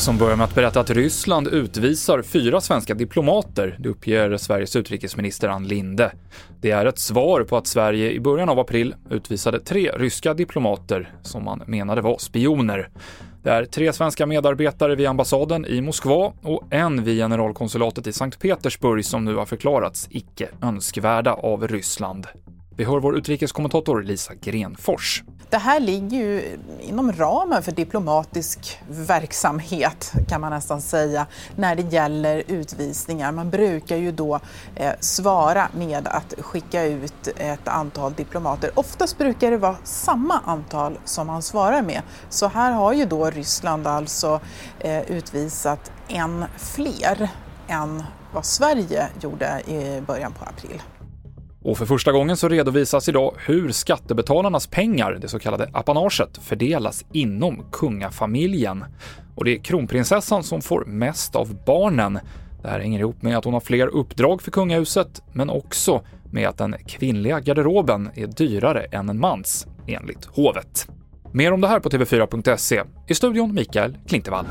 som börjar med att berätta att Ryssland utvisar fyra svenska diplomater, det uppger Sveriges utrikesminister Ann Linde. Det är ett svar på att Sverige i början av april utvisade tre ryska diplomater som man menade var spioner. Det är tre svenska medarbetare vid ambassaden i Moskva och en vid generalkonsulatet i Sankt Petersburg som nu har förklarats icke önskvärda av Ryssland. Vi hör vår utrikeskommentator Lisa Grenfors. Det här ligger ju inom ramen för diplomatisk verksamhet kan man nästan säga när det gäller utvisningar. Man brukar ju då eh, svara med att skicka ut ett antal diplomater. Oftast brukar det vara samma antal som man svarar med. Så här har ju då Ryssland alltså eh, utvisat en fler än vad Sverige gjorde i början på april. Och för första gången så redovisas idag hur skattebetalarnas pengar, det så kallade apanaget, fördelas inom kungafamiljen. Och det är kronprinsessan som får mest av barnen. Det här hänger ihop med att hon har fler uppdrag för kungahuset, men också med att den kvinnliga garderoben är dyrare än en mans, enligt hovet. Mer om det här på TV4.se. I studion Mikael Klintevall.